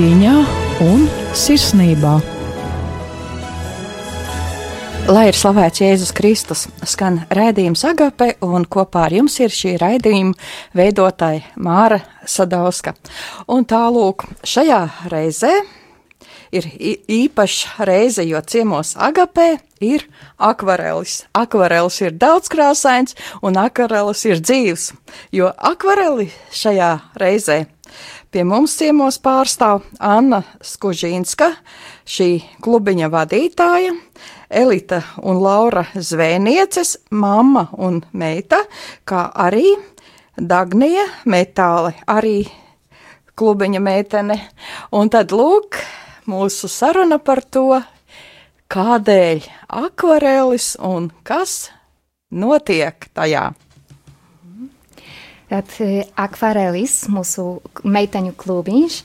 Cieņā un sirsnībā. Lai ir slavēts Jēzus Kristus, skan raidījums Agape, un kopā ar jums ir šī raidījuma veidotāja Māra Sadauska. Un tālūk, šajā reizē ir īpaša reize, jo ciemos Agapē ir akvarelis. Akvarelis ir daudzkrāsains un akvarelis ir dzīves, jo akvareli šajā reizē pie mums ciemos pārstāv Anna Skužīnska, šī klubiņa vadītāja, Elita un Laura Zvēnieces, mamma un meita, kā arī Dagnija Metāle, arī klubiņa meitene. Un tad lūk, mūsu saruna par to, kādēļ akvarelis un kas notiek tajā. Tad e, akvarelis, mūsu meiteņu klubiņš,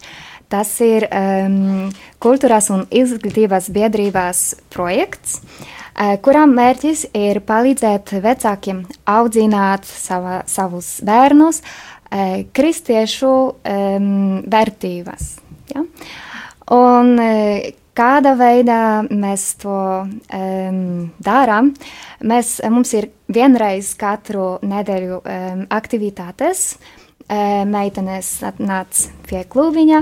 tas ir um, kultūras un izglītības biedrības projekts, uh, kuram mērķis ir palīdzēt vecākiem audzināt sava, savus bērnus uh, kristiešu um, vērtības. Ja? Un uh, kāda veidā mēs to um, darām. Mēs, mums ir vienreiz katru nedēļu um, aktivitātes. Meitenes nāc pie klubiņa,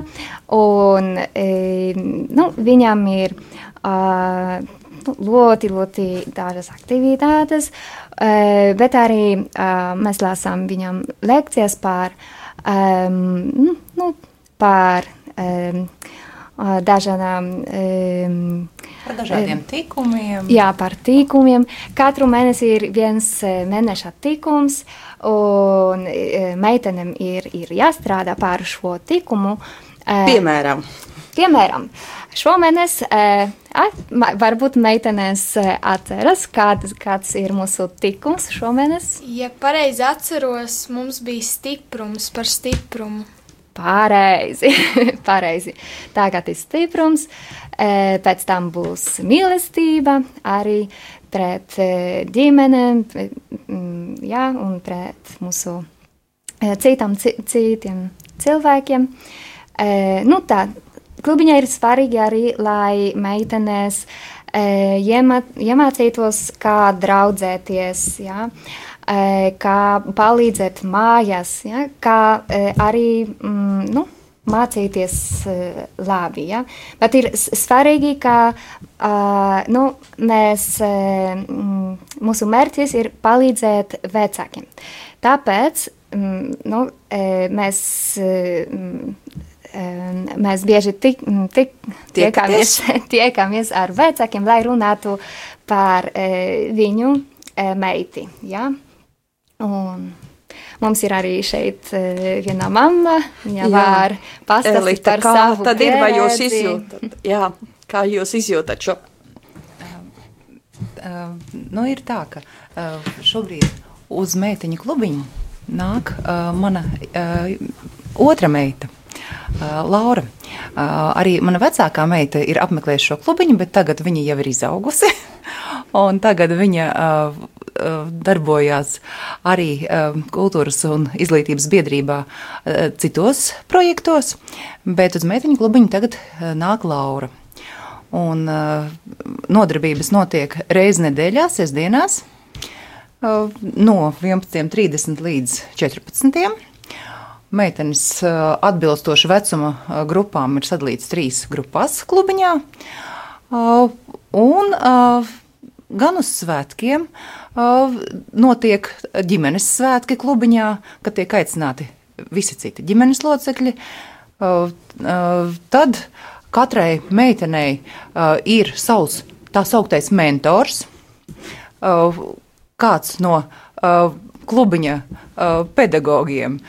un nu, viņam ir uh, ļoti, ļoti dažas aktivitātes, bet arī mēs lasām viņam lekcijas par, um, nu, par um, dažādām. Um, par dažādiem tikumiem. Jā, par tikumiem. Katru mēnesi ir viens mēneša tikums, un meitenēm ir, ir jāstrādā pār šo tikumu. Piemēram. Piemēram, šomēnes varbūt meitenes atceras, kāds, kāds ir mūsu tikums šomēnes. Ja pareizi atceros, mums bija stiprums par stiprumu. Pareizi, pareizi. Tagad ir stiprums, e, pēc tam būs mīlestība arī pret e, ģimenēm, jā, un pret mūsu e, citam, citiem cilvēkiem. Nu tā, klubiņā ir svarīgi arī, lai meitenes iemācītos, kā draudzēties, jā. Ja? Kā palīdzēt mājās, ja, kā arī mm, nu, mācīties labi. Ja? Bet ir svarīgi, ka nu, mēs, uh, mūsu mērķis ir palīdzēt vecākiem. Tāpēc mm, nu, mēs. Uh, Mēs bieži tik, tik, tiekamies, tiekamies ar vecākiem, lai runātu par viņu meiti. Ja? Un mums ir arī šeit eh, viena mamma, viņa Jā. var pastāstīt par kā savu tad ir, vai jūs izjūtat, jā, kā jūs izjūtat šo? Uh, nu, ir tā, ka uh, šobrīd uz meitiņu klubiņu nāk uh, mana uh, otra meita. Laura, arī mana vecākā meita ir apmeklējusi šo klubiņu, bet tagad viņa jau ir izaugusi. un tagad viņa darbojās arī kultūras un izglītības biedrībā citos projektos, bet uz meiteņu klubiņu tagad nāk Laura. Un nodarbības notiek reizi nedēļā, sestdienās, no 11.30 līdz 14. Meitenes atbilstoši vecuma grupām ir sadalīts trīs grupās klubiņā. Un gan uz svētkiem, notiek ģimenes svētki klubiņā, kad tiek aicināti visi citi ģimenes locekļi. Tad katrai meitenei ir savs tā sauktais mentors, kāds no klubiņa pedagogiem,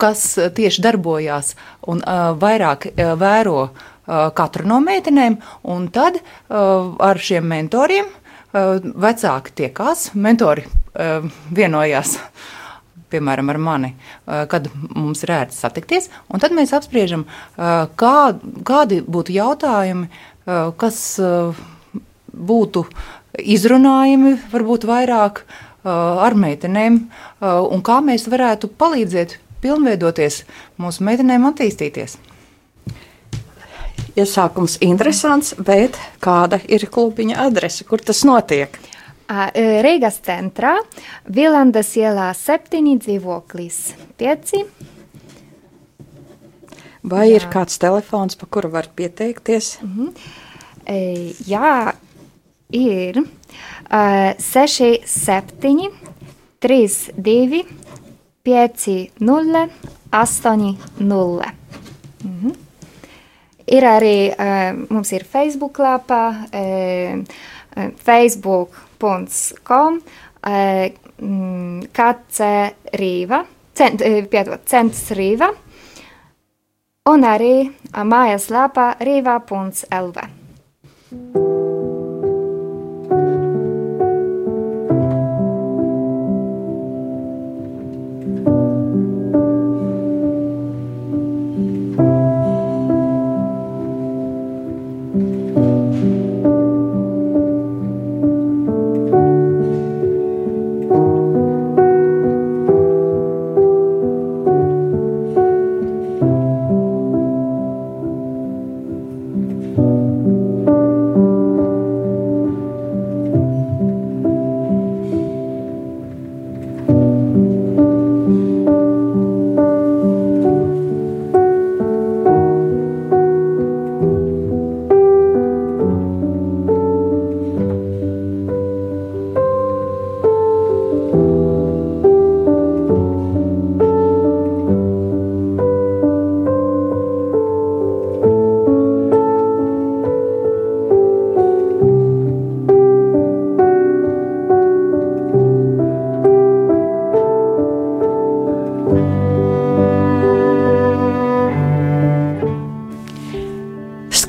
kas tieši darbojās un vairāk vēro katru no meitenēm, un tad ar šiem mentoriem vecāki tiekās, mentori vienojās. Piemēram, ar mani, kad mums ir ērti satikties, tad mēs apspriežam, kā, kādi būtu jautājumi, kas būtu izrunājami, varbūt vairāk ar meitenēm, un kā mēs varētu palīdzēt pilnveidoties, mūsu meitenēm attīstīties. Iesākums interesants, bet kāda ir klubiņa adrese, kur tas notiek? Rīgas centrā, Vilandas ielā 7 dzīvoklis 5. Vai Jā. ir kāds telefons, pa kuru var pieteikties? Mm -hmm. e, jā, ir uh, 6, 7, 3, 2, 5, 0, 8, 0. Mm -hmm. Ir arī uh, mums ir Facebook lapā, uh, facebook.com, uh, KC Rīva, cent, piedot, Centrs Rīva, un arī mājaslapā rīvā.lv.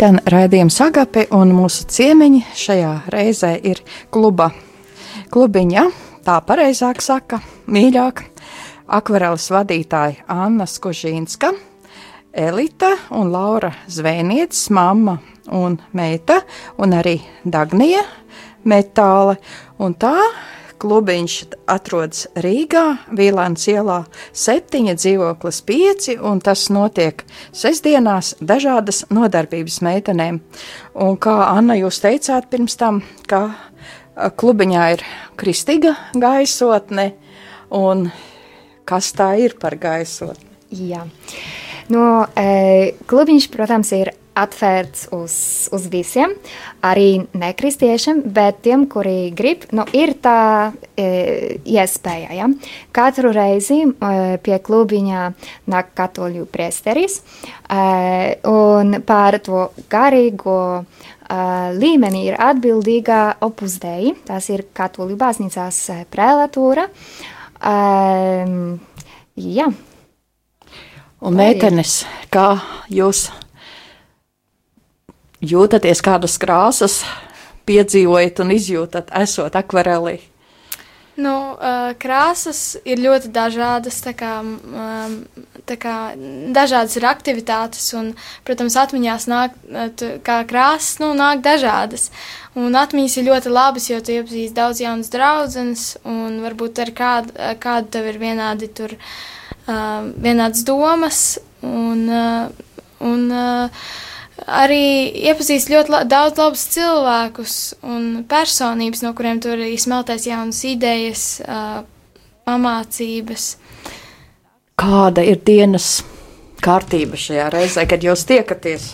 skan raidījums Agape, un mūsu ciemiņi šajā reizē ir kluba, klubiņa, tā pareizāk saka, mīļāk, akvareles vadītāja Anna Skužīnska, Elita un Laura Zvēnietis, mamma un meita, un arī Dagnija Metāle, un tā Klubiņš atrodas Rīgā, Vīlāns ielā 7, dzīvoklis 5, un tas notiek sestdienās dažādas nodarbības meitenēm. Un kā Anna jūs teicāt pirms tam, ka klubiņā ir kristīga gaisotne, un kas tā ir par gaisotni? Jā. No, e, klubiņš, protams, ir atvērts uz, uz visiem, arī nekristiešiem, bet tiem, kuri grib, nu, ir tā e, iespēja. Ja? Katru reizi e, pie klubiņā nāk katoļu priesteris, e, un par to garīgo e, līmeni ir atbildīga opus dei, tas ir katoļu baznīcās e, prelatūra. E, jā. Un meitenes, kā jūs jūtaties kādas krāsas, piedzīvojat un izjūtat, esot akvarelī? Nu, krāsas ir ļoti dažādas, tā kā, tā kā dažādas ir aktivitātes, un, protams, atmiņās nāk, kā krāsas, nu, nāk dažādas. Un atmiņas ir ļoti labas, jo tu iepazīsti daudz jaunas draudzenes, un varbūt ar kādu, kādu tev ir vienādi tur, vienādas domas, un, un arī iepazīst ļoti la daudz labus cilvēkus un personības, no kuriem tur arī smeltēs jaunas idejas, uh, pamācības. Kāda ir dienas kārtība šajā reizē, kad jūs tiekaties?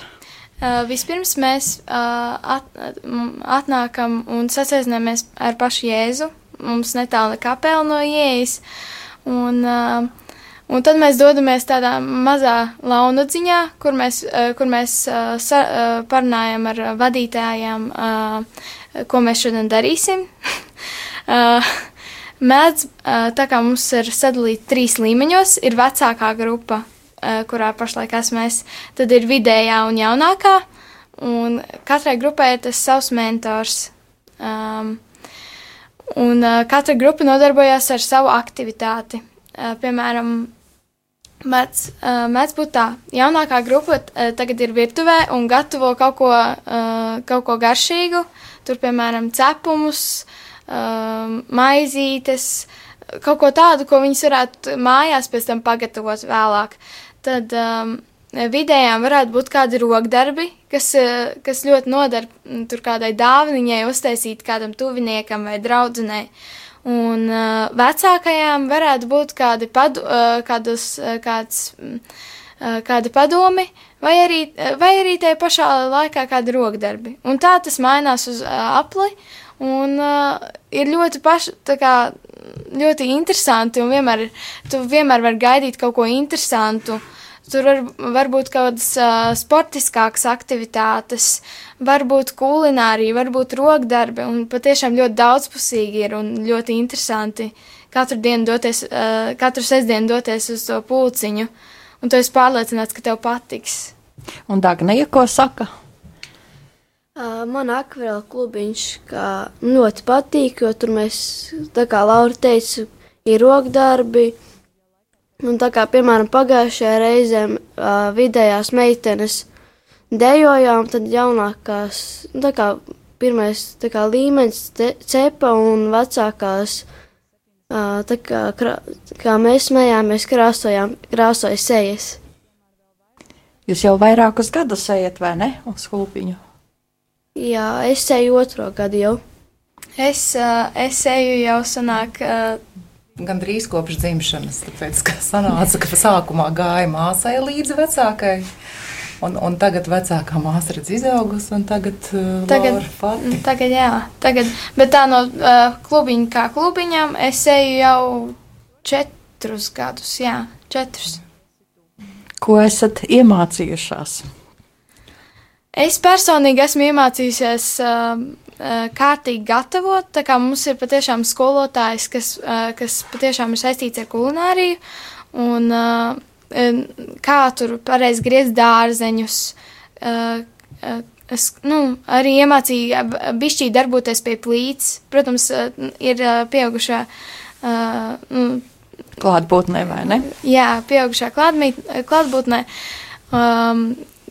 Uh, vispirms mēs uh, at, atnākam un sasēdinamies ar pašu Jēzu. Mums netālu kapela no ieejas. Un, uh, Un tad mēs dodamies tādā mazā launadziņā, kur mēs, eh, kur mēs uh, sa, uh, parunājam ar vadītājiem, ko mēs šodien darīsim. Mēdz, tā kā mums ir sadalīti trīs līmeņos, ir vecākā grupa, kurā pašlaik esmu es, tad ir vidējā un jaunākā, un katrai grupai ir tas savs mentors. Um, un katra grupa nodarbojas ar savu aktivitāti. Piemēram, Mēdz, uh, mēdz būt tā, jaunākā grupa uh, tagad ir virtuvē un gatavo kaut ko, uh, kaut ko garšīgu. Tur, piemēram, cepumus, uh, maizītes, kaut ko tādu, ko viņas varētu mājās pēc tam pagatavot vēlāk. Tad um, vidējām varētu būt kādi rokdarbi, kas, kas ļoti noder tur kādai dāvaniņai uztaisīt kādam tuviniekam vai draudzenei. Un uh, vecākajām varētu būt kādi padu, uh, kādus, uh, kāds, uh, kādi padomi, vai arī, vai arī tajā pašā laikā kādi rokdarbi. Un tā tas mainās uz uh, apli, un uh, ir ļoti paši, tā kā, ļoti interesanti, un vienmēr, tu vienmēr vari gaidīt kaut ko interesantu. Tur var, var būt kaut kādas uh, sportiskākas aktivitātes, varbūt kulinārija, varbūt rokdarbi, un patiešām ļoti daudzpusīgi ir un ļoti interesanti katru dienu doties, uh, katru sestdienu doties uz to pulciņu, un tu esi pārliecināts, ka tev patiks. Un Dagnija, ko saka? Uh, man akvarela klubiņš ļoti patīk, jo tur mēs, tā kā Laura teica, ir rokdarbi, uh, Un tā kā, piemēram, pagājušajā reizē uh, vidējās meitenes dejojām, tad jaunākās, nu, tā kā pirmais tā kā līmenis cepa un vecākās, uh, tā kā, krā, kā mēs smējāmies, krāsojām, krāsoja sejas. Jūs jau vairākus gadus ejat, vai ne, uz klubiņu? Jā, es eju otro gadu jau. Es, uh, es eju jau sanāk. Uh, Gan drīz kopš dzimšanas, tāpēc, ka sanāca, ka sākumā gāja māsai līdzi vecākai. Un, un tagad vecākā māsa ir izaugusi, un tagad uh, tagad, pati. tagad, jā, tagad, bet tā no uh, klubiņa kā klubiņām es eju jau četrus gadus, jā, četrus. Ko esat iemācījušās? Es personīgi esmu iemācījusies uh, kārtīgi gatavot. Tā kā mums ir patiešām skolotājs, kas, eh, kas patiešām ir saistīts ar kulināriju, un eh, kā tur pareizi griezt dārzeņus. Es nu, arī iemācīju bišķī darboties pie plīts. Protams, ir pieaugušā. Nu, klātbūtnē, vai ne? Jā, pieaugušā klātbūtnē. Um,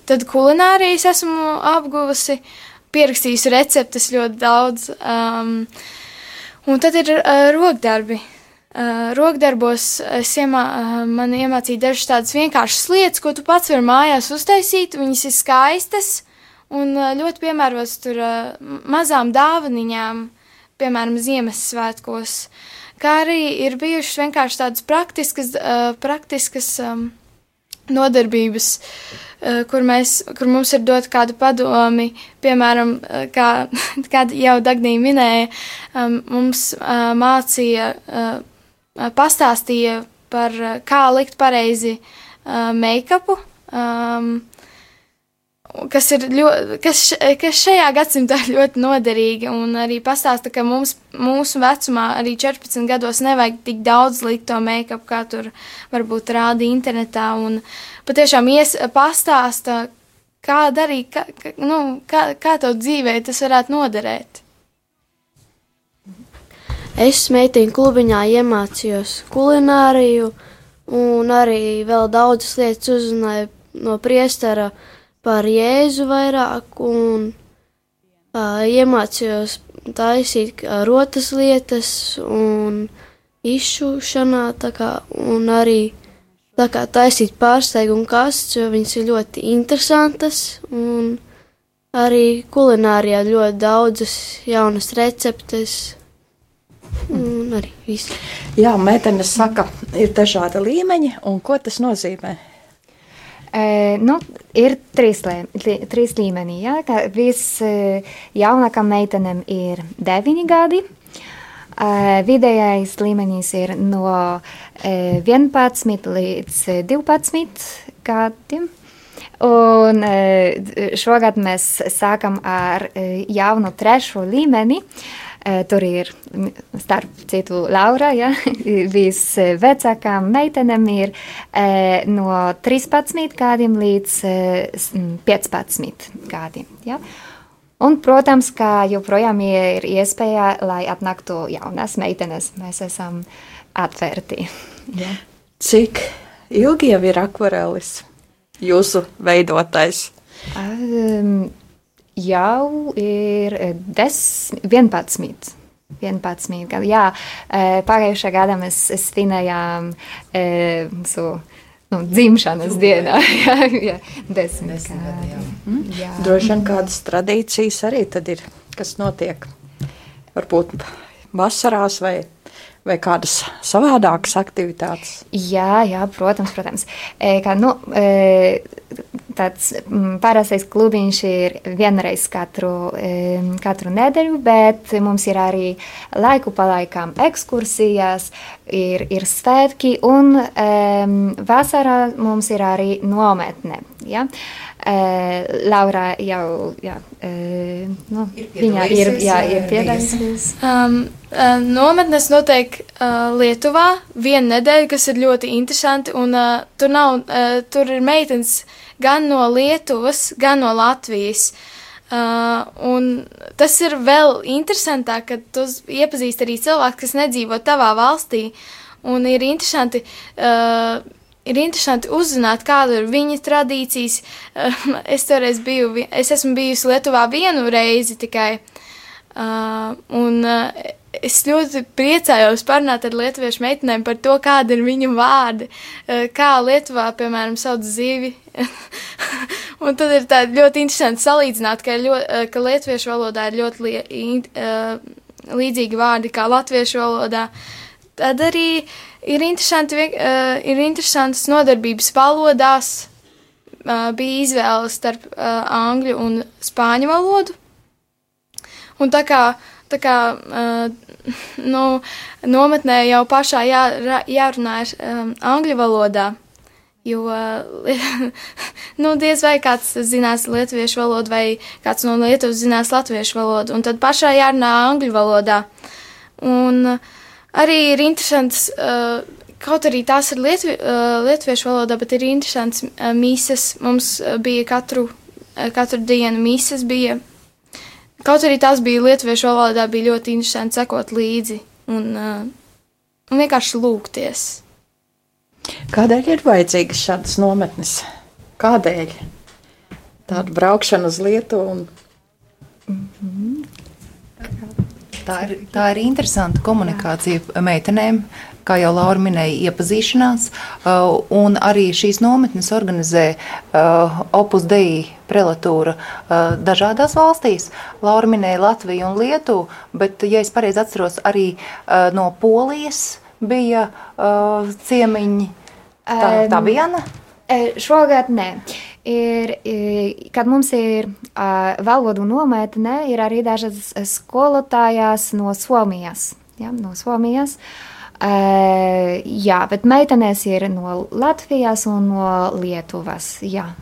tad kulinārijas esmu apguvusi. Uh, pierakstījusi receptes ļoti daudz. Um, un tad ir uh, rokdarbi. Uh, rokdarbos es iemā, uh, man iemācīju dažas tādas vienkāršas lietas, ko tu pats vari mājās uztaisīt. Viņas ir skaistas un uh, ļoti piemērotas tur uh, mazām dāvaniņām, piemēram, Ziemassvētkos. Kā arī ir bijušas vienkārši tādas praktiskas, uh, praktiskas um, nodarbības. Eh, kur, mēs, kur mums ir dot kādu padomi, piemēram, eh, kā, kā jau Dagnija minēja, mums eh, mācīja, pastāstīja par kā likt pareizi make-upu. Um, kas ir ļoti, kas, kas šajā gadsimtā ir ļoti noderīgi, un arī pastāsta, ka mums, mūsu vecumā, arī 14 gados, nevajag tik daudz likt to make-up, kā tur varbūt rāda internetā, un patiešām ies, pastāsta, kā darīt, kā, kā, nu, kā, kā to dzīvē tas varētu noderēt. Es meitiņu klubiņā iemācījos kulināriju, un arī vēl daudzas lietas uzzināju no priestara, uh, par Jēzu vairāk un uh, iemācījos taisīt rotas lietas un izšūšanā, kā, un arī tā kā taisīt pārsteigumu kastes, jo viņas ir ļoti interesantas, un arī kulinārijā ļoti daudzas jaunas receptes, un arī viss. Jā, meitenes saka, ir dažādi līmeņi, un ko tas nozīmē? E, nu, ir trīs, lī, trīs līmenī. Ja? Visjaunākām meitenēm ir 9 gadi. E, vidējais līmenis ir no e, 11 līdz 12 gadiem. Un šogad mēs sākam ar jaunu trešo līmeni. Uh, Tur ir starp citu Laura, ja, visvecākām meitenēm ir no 13 gadiem līdz 15 gadiem. Ja. Un, protams, ka joprojām ir iespēja, lai atnāktu jaunas meitenes. Mēs esam atvērti. Ja. Cik ilgi jau ir akvarelis jūsu veidotais? Um, jau ir 10, 11. 11 gadu. Jā, e, pagājušā gadā mēs svinējām e, mūsu nu, dzimšanas dienā. jā, jā, desmit, desmit gadi. Jā. Mm? Jā. Droši vien kādas tradīcijas arī tad ir, kas notiek. Varbūt vasarās vai vai kādas savādākas aktivitātes? Jā, jā protams, protams. E, kā, nu, e, tāds mm, parastais klubiņš ir vienreiz katru, e, katru nedēļu, bet mums ir arī laiku pa laikam ekskursijas, ir, ir svētki un e, vasarā mums ir arī nometne. Ja? Uh, Laura jau jā, uh, nu, ir viņa ir, jā, ir piedalījusies. Um, uh, nometnes notiek uh, Lietuvā vienu nedēļu, kas ir ļoti interesanti, un uh, tur, nav, uh, tur ir meitenes gan no Lietuvas, gan no Latvijas. Uh, un tas ir vēl interesantāk, kad tu iepazīsti arī cilvēku, kas nedzīvo tavā valstī. Un ir interesanti uh, ir interesanti uzzināt, kāda ir viņa tradīcijas. Es toreiz biju, es esmu bijusi Lietuvā vienu reizi tikai, un es ļoti priecājos parunāt ar lietuviešu meitenēm par to, kāda ir viņu vārdi, kā Lietuvā, piemēram, sauc zivi. un tad ir tā ļoti interesanti salīdzināt, ka, ļoti, ka lietuviešu valodā ir ļoti li, līdzīgi vārdi kā latviešu valodā. Tad arī uh, ir, interesanti, uh, ir interesantas nodarbības valodās. Uh, bija izvēle starp uh, angļu un spāņu valodu. Un tā kā, tā kā uh, nu, nometnē jau pašā jā, jārunā ir um, angļu valodā, jo uh, nu, diez vai kāds zinās lietuviešu valodu vai kāds no Lietuvas zinās latviešu valodu, un tad pašā jārunā angļu valodā. Un, uh, arī ir interesants, uh, kaut arī tās ir lietvi, uh, lietuviešu valodā, bet ir interesants uh, mīsas. Mums uh, bija katru, uh, katru dienu mīsas bija. Kaut arī tās bija lietuviešu valodā, bija ļoti interesanti sekot līdzi un, uh, un vienkārši lūgties. Kādēļ ir vajadzīgas šādas nometnes? Kādēļ? Tāda braukšana uz Lietuvu un mm -hmm. Tā ir, tā ir interesanta komunikācija meitenēm, kā jau Laura minēja, iepazīšanās. Uh, un arī šīs nometnes organizē uh, Opus Dei prelatūra uh, dažādās valstīs. Laura minēja Latviju un Lietuvu, bet, ja es pareizi atceros, arī no Polijas bija ciemiņi. Tā, tā viena? Šogad nē ir, kad mums ir valodu nometne, ir arī dažas skolotājas no Somijas. Ja, no Somijas. Uh, jā, bet meitenes ir no Latvijas un no Lietuvas. Jā.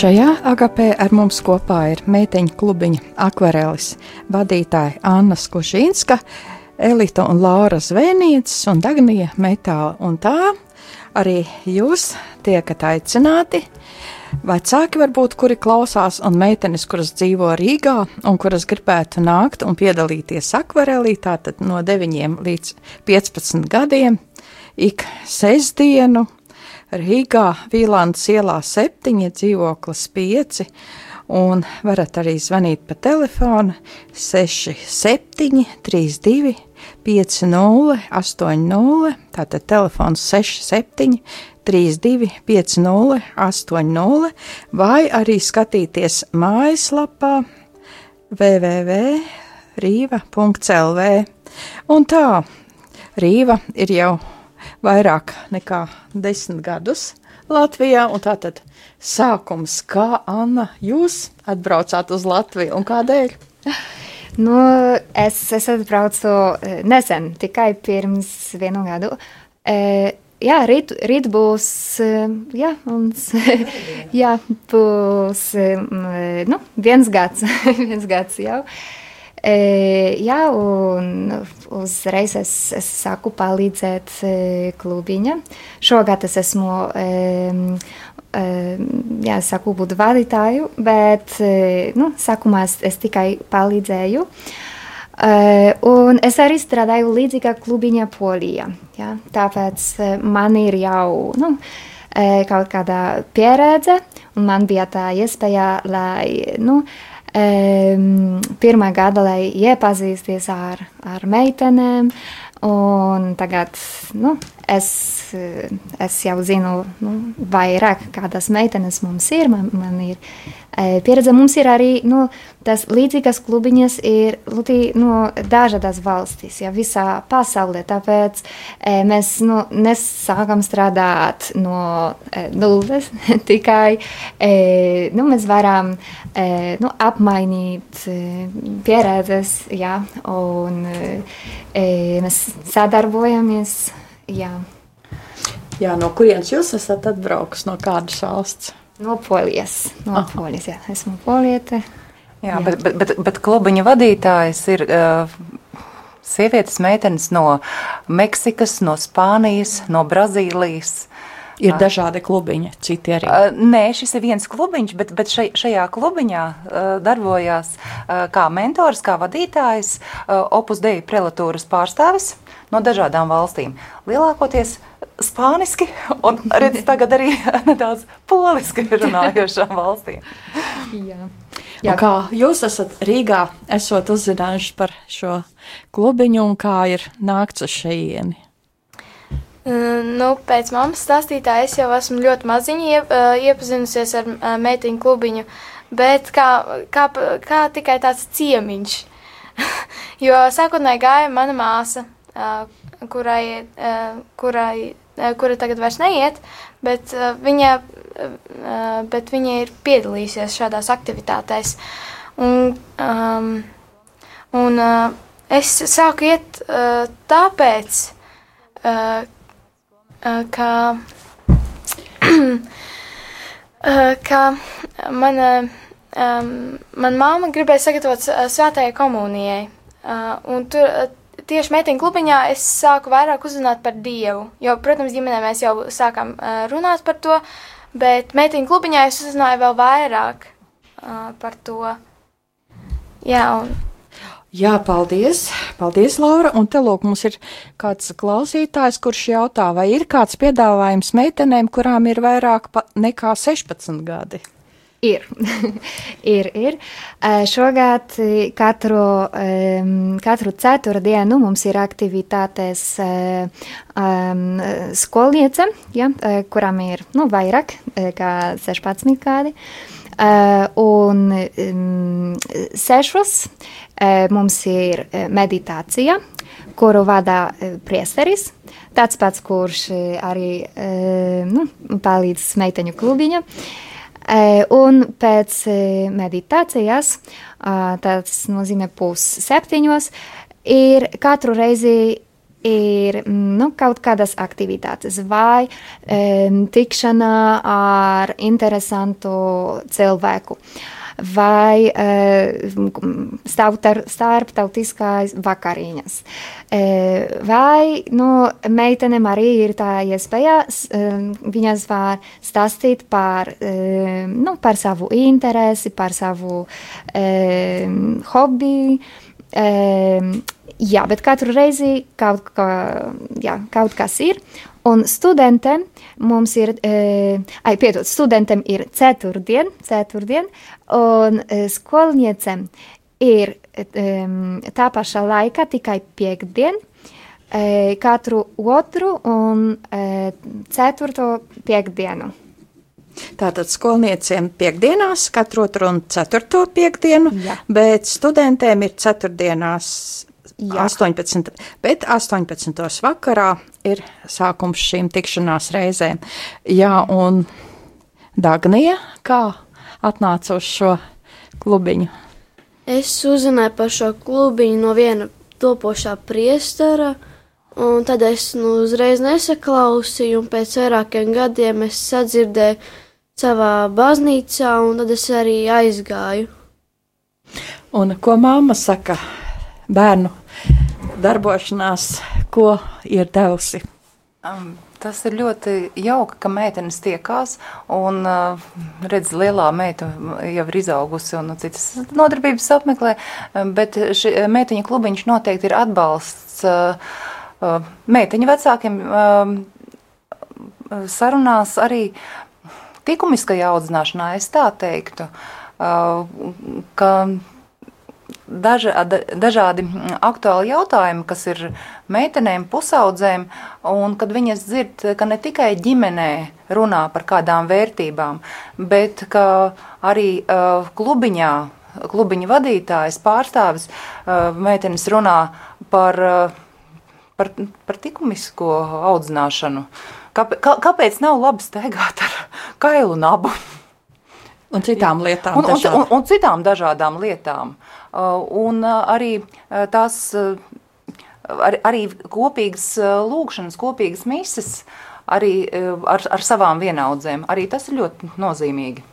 Šajā agapē ar mums kopā ir meiteņu klubiņa akvarelis vadītāja Anna Skušinska, Elita un Laura Zvēnieces un Dagnija Metāla. Un tā arī jūs tiekat aicināti. Vecāki varbūt, kuri klausās, un meitenes, kuras dzīvo Rīgā un kuras gribētu nākt un piedalīties akvarelī, tātad no 9 līdz 15 gadiem, ik sestdienu Rīgā, Vīlāns ielā 7, dzīvoklis 5, un varat arī zvanīt pa telefonu 67 32 50 80, tātad telefons 67 32 50 80, vai arī skatīties mājaslapā www.rīva.lv. Un tā, Rīva ir jau vairāk nekā desmit gadus Latvijā, tātad sākums, kā Anna, jūs atbraucāt uz Latviju un kādēļ? Nu, es, es atbraucu eh, nesen, tikai pirms vienu gadu. E, jā, rīt, rīt būs, eh, jā, mums, jā, būs, nu, viens gads, viens gads jau. E, E, jā, un uzreiz es, es sāku palīdzēt e, klubiņa. Šogad es esmu, e, jā, saku būt vadītāju, bet, nu, sākumā es, es tikai palīdzēju. Un es arī strādāju līdzīgā klubiņa Polijā. Ja? Tāpēc man ir jau, nu, kaut kāda pieredze, un man bija tā iespēja, lai, nu, um, pirmā gada, lai iepazīsties ar, ar meitenēm. Un tagad nu, es, es jau zinu nu, vairāk, kādas meitenes mums ir. Man, man ir e, pieredze, mums ir arī nu, tas līdzīgas klubiņas ir nu, dažādas valstīs, ja visā pasaulē. Tāpēc e, mēs nu, nesākam strādāt no e, nulles, tikai e, nu, mēs varam e, nu, apmainīt e, pieredzes, ja, un e, mēs sadarbojamies. Jā. Jā, no kurienes jūs esat atbraucis? No kādas valsts? No Polijas. No Aha. Polijas jā. Esmu poliete. Jā, jā. Bet, bet, bet, bet klubiņa vadītājs ir uh, sievietes meitenes no Meksikas, no Spānijas, no Brazīlijas. Ir dažādi klubiņi, citi arī. Uh, nē, šis ir viens klubiņš, bet, bet šajā klubiņā uh, darbojās uh, kā mentors, kā vadītājs, uh, opus deju prelatūras pārstāvis no dažādām valstīm. Lielākoties spāniski un redz, tagad arī nedaudz poliski runājošām valstīm. Jā. Jā. Kā jūs esat Rīgā, esot uzzinājuši par šo klubiņu un kā ir nākts uz šejieni? Nu, pēc mammas stāstītā es jau esmu ļoti maziņi iep, iepazinusies ar meitiņu klubiņu, bet kā, kā, kā tikai tāds ciemiņš. jo sākotnēji gāja mana māsa, kurai, kurai kura tagad vairs neiet, bet viņa, bet viņa ir piedalījusies šādās aktivitātēs. Un, um, un es sāku iet tāpēc, ka, ka mana, mana māma gribēja sagatavot svētajai komunijai. Un tur, tieši meiteņu klubiņā es sāku vairāk uzzināt par Dievu. Jo, protams, ģimenē mēs jau sākām uh, runāt par to, bet meiteņu klubiņā es uzzināju vēl vairāk uh, par to. Jā, un... Jā, paldies. Paldies, Laura. Un te lūk, mums ir kāds klausītājs, kurš jautā, vai ir kāds piedāvājums meitenēm, kurām ir vairāk nekā 16 gadi? Ir, ir, ir. Šogad katru, katru ceturtdienu mums ir aktivitātes skolniece, ja, kuram ir nu, vairāk kā 16 gadi. Un sešos mums ir meditācija, kuru vada priesteris, tāds pats, kurš arī nu, palīdz meiteņu klubiņa. Un pēc meditācijas, tas nozīmē pusseptiņos, ir katru reizi ir mm, nu, kaut kādas aktivitātes vai um, tikšana ar interesantu cilvēku. Vai uh, starptautiskās vakariņas. Uh, vai nu, meitenēm arī ir tā iespēja, uh, viņas var stāstīt par, nu, par savu interesi, par savu hobiju. Jā, bet katru reizi kaut, kā, jā, kaut kas ir. Un studentiem mums ir, e, ai, piedod, studentiem ir ceturtdien, ceturtdien, un e, skolniecēm ir e, tā paša laika tikai piekdien, e, katru otru un e, ceturto piekdienu. Tātad skolnieciem piekdienās, katru otru un ceturto piekdienu, Jā. bet studentiem ir ceturtdienās Jā. 18, bet 18. vakarā ir sākums šīm tikšanās reizēm. Jā, un Dagnija, kā atnāca uz šo klubiņu? Es uzzināju par šo klubiņu no viena topošā priestera, un tad es nu, uzreiz nesaklausīju, un pēc vairākiem gadiem es sadzirdēju savā baznīcā, un tad es arī aizgāju. Un ko māma saka bērnu darbošanās, ko ir devusi? Um, tas ir ļoti jauki, ka meitenes tiekās, un uh, redz, lielā meita jau ir izaugusi un citas nodarbības apmeklē, um, bet šī meitiņa klubiņš noteikti ir atbalsts uh, uh, meitiņu vecākiem uh, sarunās arī likumiskajā audzināšanā, es tā teiktu, ka daža, dažādi aktuāli jautājumi, kas ir meitenēm, pusaudzēm, un kad viņas dzird, ka ne tikai ģimenē runā par kādām vērtībām, bet arī uh, klubiņā, klubiņa vadītājs, pārstāvis, uh, meitenes runā par, uh, par, par likumisko audzināšanu. Kāpēc, kāpēc nav labi staigāt ar kailu nabu? Un citām lietām. Un, un, un, un citām dažādām lietām. Uh, un uh, arī uh, tās, ar, arī kopīgas lūkšanas, kopīgas mises, arī ar, ar savām vienaudzēm. Arī tas ir ļoti nozīmīgi.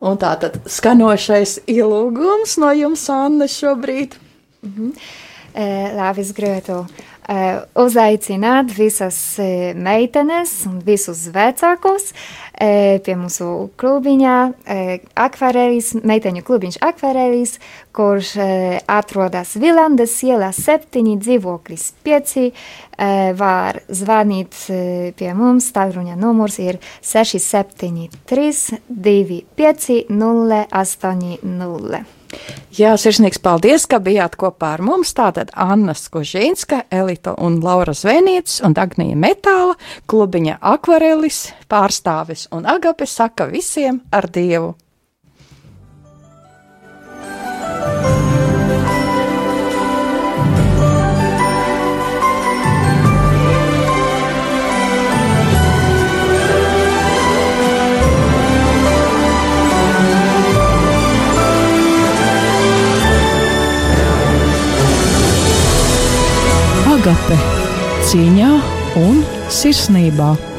Un tā tad skanošais ielūgums no jums, Anna, šobrīd. -hmm. Lāvis Grēto Eh, uzaicināt visas eh, meitenes un visus vecākus eh, pie mūsu klubiņā, akvarēlis, meiteņu klubiņš akvarēlis, kurš atrodas Vilandes ielā 7, dzīvoklis 5, var zvanīt pie mums, tālruņa numurs ir 673 25 080. Jā, sirsnīgs paldies, ka bijāt kopā ar mums. Tātad Anna Skožīnska, Elita un Laura Zvēnietis un Dagnija Metāla, klubiņa akvarelis, pārstāvis un agape saka visiem ar Dievu! Agape cīņā un sirsnībā.